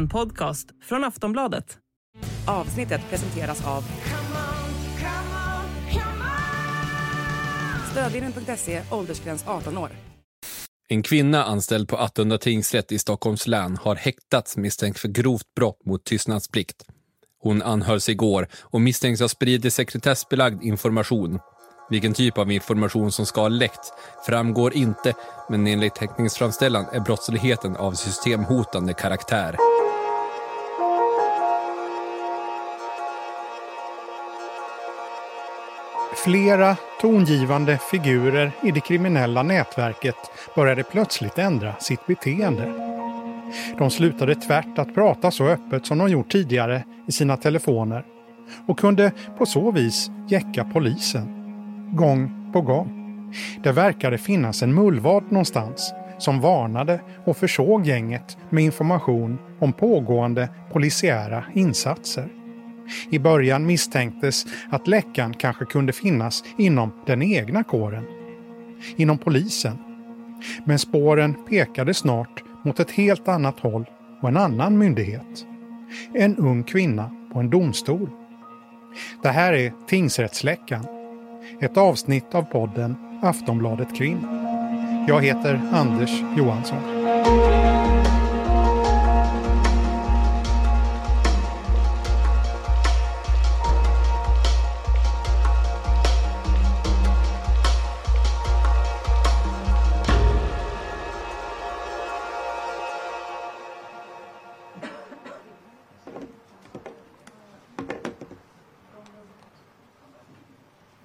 En podcast från Aftonbladet. Avsnittet presenteras av Stödvinnen.se, åldersgräns 18 år. En kvinna anställd på Attunda tingsrätt i Stockholms län har häktats misstänkt för grovt brott mot tystnadsplikt. Hon anhölls igår och misstänks ha spridit sekretessbelagd information. Vilken typ av information som ska ha läckt framgår inte, men enligt häktningsframställan är brottsligheten av systemhotande karaktär. Flera tongivande figurer i det kriminella nätverket började plötsligt ändra sitt beteende. De slutade tvärt att prata så öppet som de gjort tidigare i sina telefoner och kunde på så vis jäcka polisen. Gång på gång. Det verkade finnas en mullvad någonstans som varnade och försåg gänget med information om pågående polisiära insatser. I början misstänktes att läckan kanske kunde finnas inom den egna kåren. Inom polisen. Men spåren pekade snart mot ett helt annat håll och en annan myndighet. En ung kvinna på en domstol. Det här är Tingsrättsläckan. Ett avsnitt av podden Aftonbladet Krim. Jag heter Anders Johansson.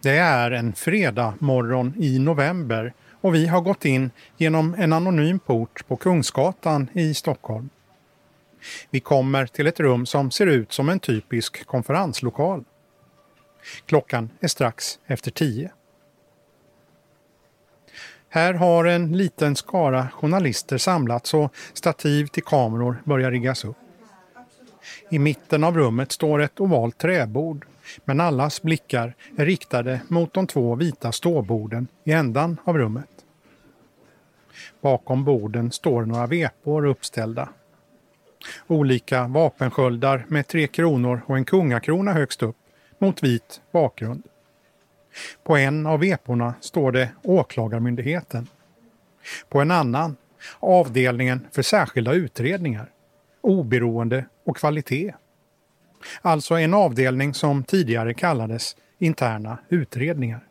Det är en fredag morgon i november och vi har gått in genom en anonym port på Kungsgatan i Stockholm. Vi kommer till ett rum som ser ut som en typisk konferenslokal. Klockan är strax efter tio. Här har en liten skara journalister samlats och stativ till kameror börjar riggas upp. I mitten av rummet står ett ovalt träbord men allas blickar är riktade mot de två vita ståborden i ändan av rummet. Bakom borden står några vepor uppställda. Olika vapensköldar med tre kronor och en kungakrona högst upp mot vit bakgrund. På en av veporna står det Åklagarmyndigheten. På en annan Avdelningen för särskilda utredningar, oberoende och kvalitet. Alltså en avdelning som tidigare kallades interna utredningar.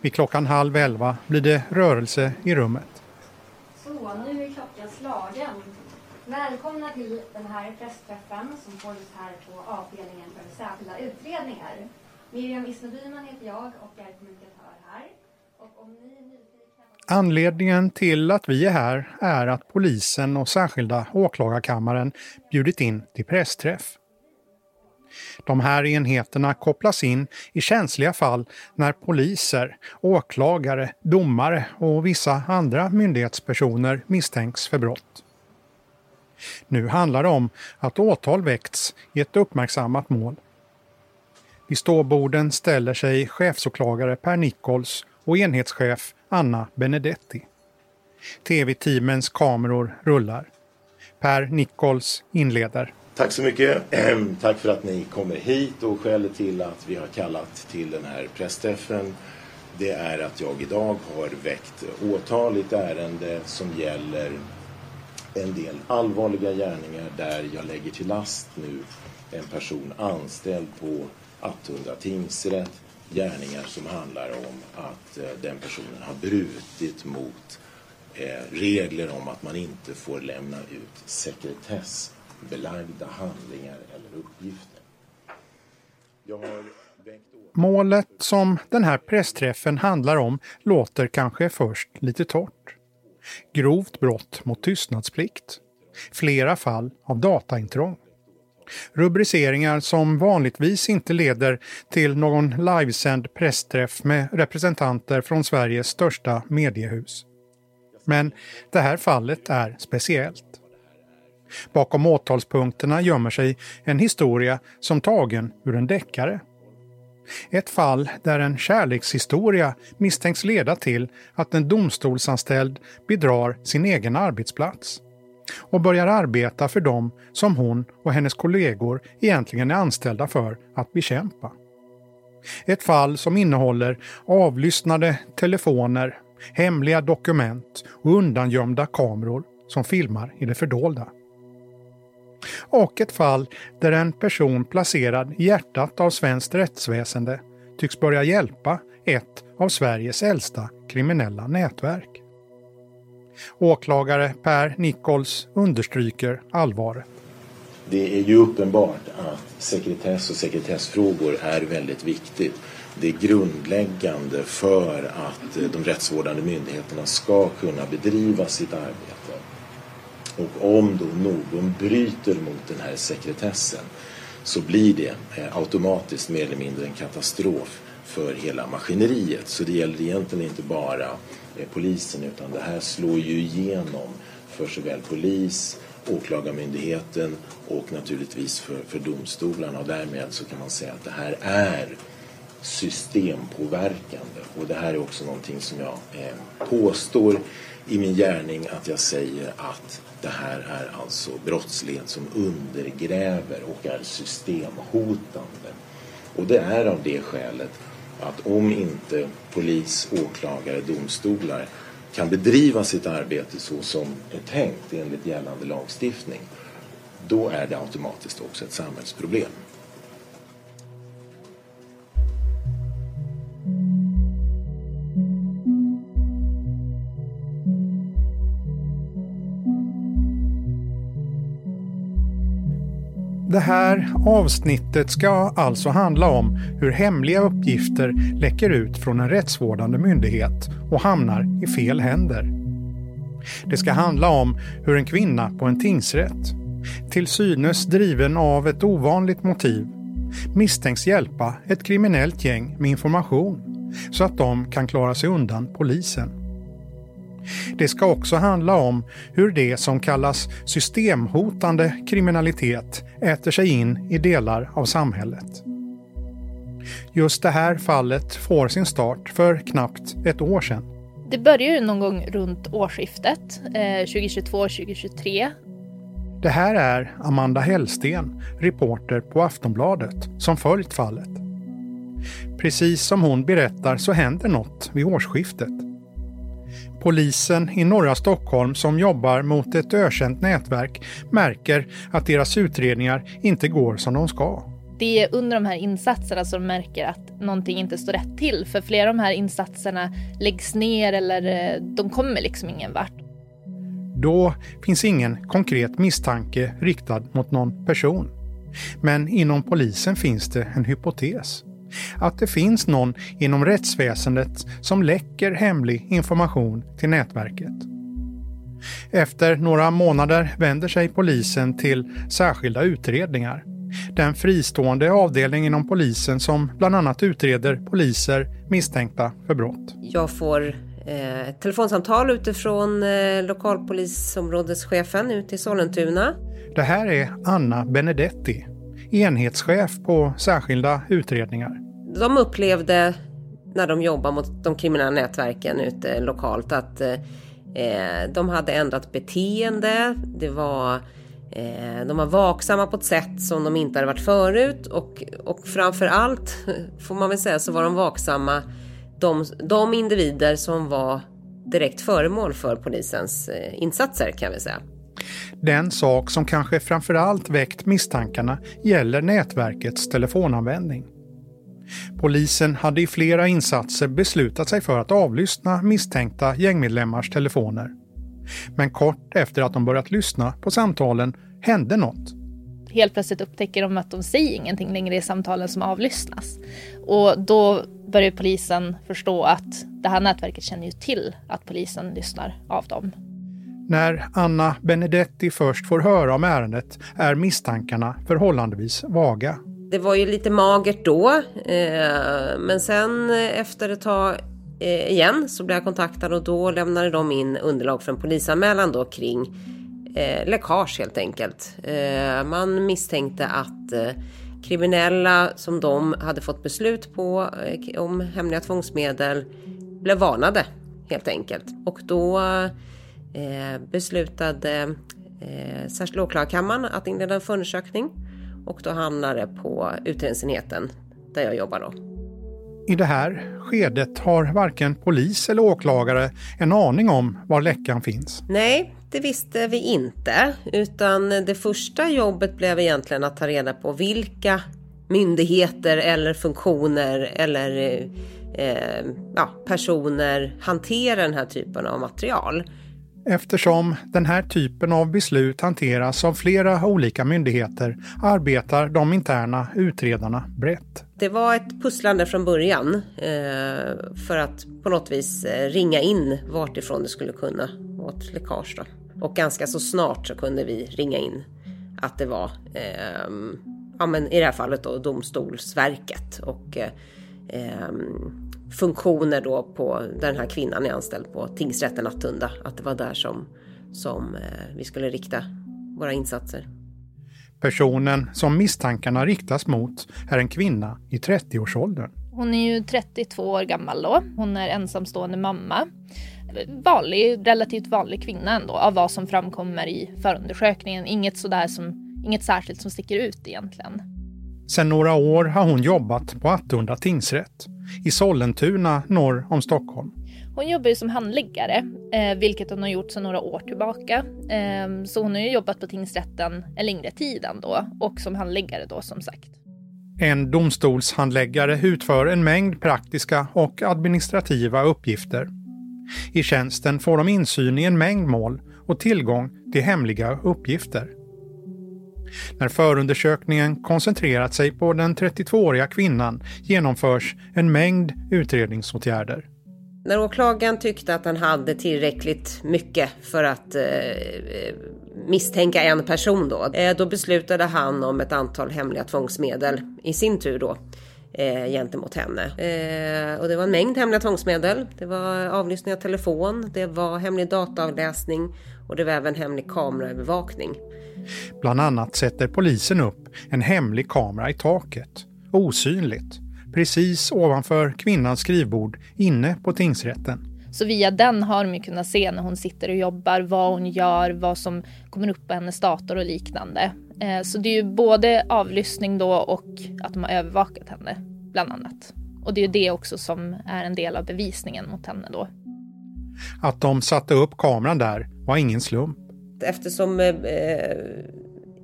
Vid klockan halv elva blir det rörelse i rummet. Så, nu är klockan slagen. Välkomna till den här pressträffen som hålls här på avdelningen för särskilda utredningar. Miriam Isno Byman heter jag och är kommunikatör här. Och om ni. Anledningen till att vi är här är att polisen och särskilda åklagarkammaren bjudit in till pressträff. De här enheterna kopplas in i känsliga fall när poliser, åklagare, domare och vissa andra myndighetspersoner misstänks för brott. Nu handlar det om att åtal väckts i ett uppmärksammat mål. Vid ståborden ställer sig chefsåklagare Per Nichols och enhetschef Anna Benedetti. TV-teamens kameror rullar. Per Nichols inleder. Tack så mycket. Tack för att ni kommer hit och skälet till att vi har kallat till den här pressträffen det är att jag idag har väckt åtal i ett ärende som gäller en del allvarliga gärningar där jag lägger till last nu en person anställd på Attunda tingsrätt. Gärningar som handlar om att eh, den personen har brutit mot eh, regler om att man inte får lämna ut sekretessbelagda handlingar eller uppgifter. Jag har väckt Målet som den här pressträffen handlar om låter kanske först lite torrt. Grovt brott mot tystnadsplikt. Flera fall av dataintrång. Rubriceringar som vanligtvis inte leder till någon livesänd pressträff med representanter från Sveriges största mediehus. Men det här fallet är speciellt. Bakom åtalspunkterna gömmer sig en historia som tagen ur en deckare. Ett fall där en kärlekshistoria misstänks leda till att en domstolsanställd bedrar sin egen arbetsplats och börjar arbeta för dem som hon och hennes kollegor egentligen är anställda för att bekämpa. Ett fall som innehåller avlyssnade telefoner, hemliga dokument och undangömda kameror som filmar i det fördolda. Och ett fall där en person placerad i hjärtat av svenskt rättsväsende tycks börja hjälpa ett av Sveriges äldsta kriminella nätverk. Åklagare Per Nichols understryker allvaret. Det är ju uppenbart att sekretess och sekretessfrågor är väldigt viktigt. Det är grundläggande för att eh, de rättsvårdande myndigheterna ska kunna bedriva sitt arbete. Och om då någon bryter mot den här sekretessen så blir det eh, automatiskt mer eller mindre en katastrof för hela maskineriet. Så det gäller egentligen inte bara eh, polisen utan det här slår ju igenom för såväl polis, åklagarmyndigheten och naturligtvis för, för domstolarna och därmed så kan man säga att det här är systempåverkande och det här är också någonting som jag eh, påstår i min gärning att jag säger att det här är alltså brottslighet som undergräver och är systemhotande. Och det är av det skälet att om inte polis, åklagare, domstolar kan bedriva sitt arbete så som är tänkt enligt gällande lagstiftning, då är det automatiskt också ett samhällsproblem. Det här avsnittet ska alltså handla om hur hemliga uppgifter läcker ut från en rättsvårdande myndighet och hamnar i fel händer. Det ska handla om hur en kvinna på en tingsrätt, till synes driven av ett ovanligt motiv, misstänks hjälpa ett kriminellt gäng med information så att de kan klara sig undan polisen. Det ska också handla om hur det som kallas systemhotande kriminalitet äter sig in i delar av samhället. Just det här fallet får sin start för knappt ett år sedan. Det började någon gång runt årsskiftet, eh, 2022-2023. Det här är Amanda Hellsten, reporter på Aftonbladet, som följt fallet. Precis som hon berättar så händer något vid årsskiftet. Polisen i norra Stockholm som jobbar mot ett ökänt nätverk märker att deras utredningar inte går som de ska. Det är under de här insatserna som de märker att någonting inte står rätt till. För flera av de här insatserna läggs ner eller eh, de kommer liksom ingen vart. Då finns ingen konkret misstanke riktad mot någon person. Men inom polisen finns det en hypotes att det finns någon inom rättsväsendet som läcker hemlig information till nätverket. Efter några månader vänder sig polisen till särskilda utredningar. Den fristående avdelning inom polisen som bland annat utreder poliser misstänkta för brott. Jag får eh, ett telefonsamtal utifrån eh, lokalpolisområdeschefen ute i Sollentuna. Det här är Anna Benedetti, enhetschef på särskilda utredningar de upplevde när de jobbar mot de kriminella nätverken ute lokalt att eh, eh, de hade ändrat beteende. Det var, eh, de var vaksamma på ett sätt som de inte hade varit förut och, och framför allt får man väl säga så var de vaksamma de, de individer som var direkt föremål för polisens eh, insatser kan vi säga. Den sak som kanske framförallt väckt misstankarna gäller nätverkets telefonanvändning. Polisen hade i flera insatser beslutat sig för att avlyssna misstänkta gängmedlemmars telefoner. Men kort efter att de börjat lyssna på samtalen hände något. Helt plötsligt upptäcker de att de säger ingenting längre i samtalen som avlyssnas. Och då börjar polisen förstå att det här nätverket känner ju till att polisen lyssnar av dem. När Anna Benedetti först får höra om ärendet är misstankarna förhållandevis vaga. Det var ju lite magert då, eh, men sen efter ett tag eh, igen så blev jag kontaktad och då lämnade de in underlag för en polisanmälan då kring eh, läckage helt enkelt. Eh, man misstänkte att eh, kriminella som de hade fått beslut på eh, om hemliga tvångsmedel blev varnade helt enkelt. Och då beslutade eh, särskilda åklagarkammaren att inleda en förundersökning och då hamnar det på utredningsenheten där jag jobbar då. I det här skedet har varken polis eller åklagare en aning om var läckan finns. Nej, det visste vi inte, utan det första jobbet blev egentligen att ta reda på vilka myndigheter eller funktioner eller eh, ja, personer hanterar den här typen av material. Eftersom den här typen av beslut hanteras av flera olika myndigheter arbetar de interna utredarna brett. Det var ett pusslande från början eh, för att på något vis eh, ringa in vartifrån det skulle kunna vara ett läckage. Då. Och ganska så snart så kunde vi ringa in att det var, ehm, ja men i det här fallet då Domstolsverket och eh, ehm, funktioner då på där den här kvinnan är anställd på tingsrätten Attunda. Att det var där som, som eh, vi skulle rikta våra insatser. Personen som misstankarna riktas mot är en kvinna i 30-årsåldern. Hon är ju 32 år gammal då. Hon är ensamstående mamma. Vanlig, relativt vanlig kvinna ändå av vad som framkommer i förundersökningen. Inget sådär som, inget särskilt som sticker ut egentligen. Sedan några år har hon jobbat på Attunda tingsrätt i Sollentuna norr om Stockholm. Hon jobbar ju som handläggare, eh, vilket hon har gjort sedan några år tillbaka. Eh, så hon har ju jobbat på tingsrätten en längre tid ändå och som handläggare då som sagt. En domstolshandläggare utför en mängd praktiska och administrativa uppgifter. I tjänsten får de insyn i en mängd mål och tillgång till hemliga uppgifter. När förundersökningen koncentrerat sig på den 32-åriga kvinnan genomförs en mängd utredningsåtgärder. När åklagaren tyckte att han hade tillräckligt mycket för att eh, eh, misstänka en person då, eh, då beslutade han om ett antal hemliga tvångsmedel i sin tur då eh, gentemot henne. Eh, och det var en mängd hemliga tvångsmedel. Det var avlyssning av telefon, det var hemlig dataavläsning och det var även hemlig kameraövervakning. Bland annat sätter polisen upp en hemlig kamera i taket, osynligt, precis ovanför kvinnans skrivbord inne på tingsrätten. Så via den har de kunnat se när hon sitter och jobbar, vad hon gör, vad som kommer upp på hennes dator och liknande. Eh, så det är ju både avlyssning då och att de har övervakat henne, bland annat. Och det är ju det också som är en del av bevisningen mot henne då. Att de satte upp kameran där var ingen slump. Eftersom eh,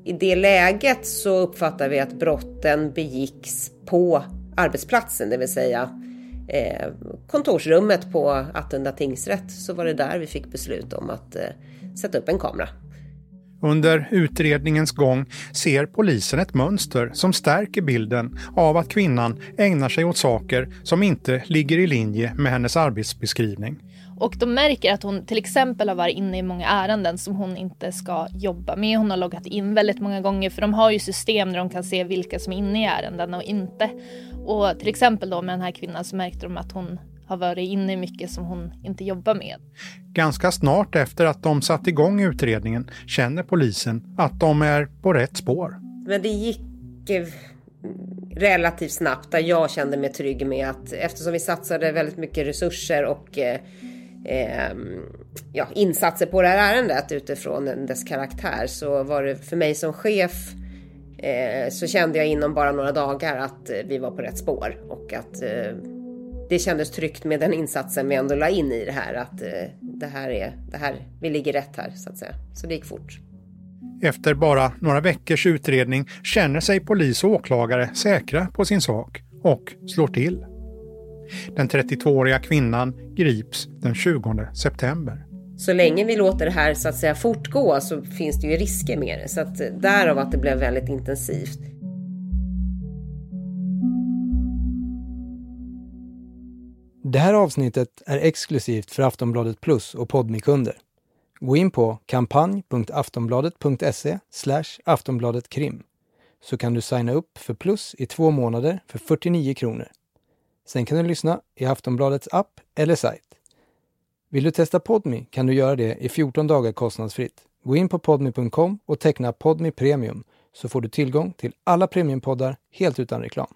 i det läget så uppfattar vi att brotten begicks på arbetsplatsen, det vill säga eh, kontorsrummet på Attunda tingsrätt, så var det där vi fick beslut om att eh, sätta upp en kamera. Under utredningens gång ser polisen ett mönster som stärker bilden av att kvinnan ägnar sig åt saker som inte ligger i linje med hennes arbetsbeskrivning. Och de märker att hon till exempel har varit inne i många ärenden som hon inte ska jobba med. Hon har loggat in väldigt många gånger för de har ju system där de kan se vilka som är inne i ärendena och inte. Och till exempel då med den här kvinnan så märkte de att hon har varit inne i mycket som hon inte jobbar med. Ganska snart efter att de satt igång utredningen känner polisen att de är på rätt spår. Men det gick relativt snabbt där jag kände mig trygg med att eftersom vi satsade väldigt mycket resurser och eh, ja, insatser på det här ärendet utifrån dess karaktär så var det för mig som chef eh, så kände jag inom bara några dagar att eh, vi var på rätt spår och att eh, det kändes tryggt med den insatsen vi ändå la in i det här att eh, det här är det här, vi ligger rätt här så att säga. Så det gick fort. Efter bara några veckors utredning känner sig polis och åklagare säkra på sin sak och slår till. Den 32-åriga kvinnan grips den 20 september. Så länge vi låter det här så att säga fortgå så finns det ju risker med det. Så att därav att det blev väldigt intensivt. Det här avsnittet är exklusivt för Aftonbladet Plus och Podmi-kunder. Gå in på kampanj.aftonbladet.se aftonbladetkrim så kan du signa upp för Plus i två månader för 49 kronor. Sen kan du lyssna i Aftonbladets app eller sajt. Vill du testa Podmi kan du göra det i 14 dagar kostnadsfritt. Gå in på podmi.com och teckna Podmi Premium så får du tillgång till alla premiumpoddar helt utan reklam.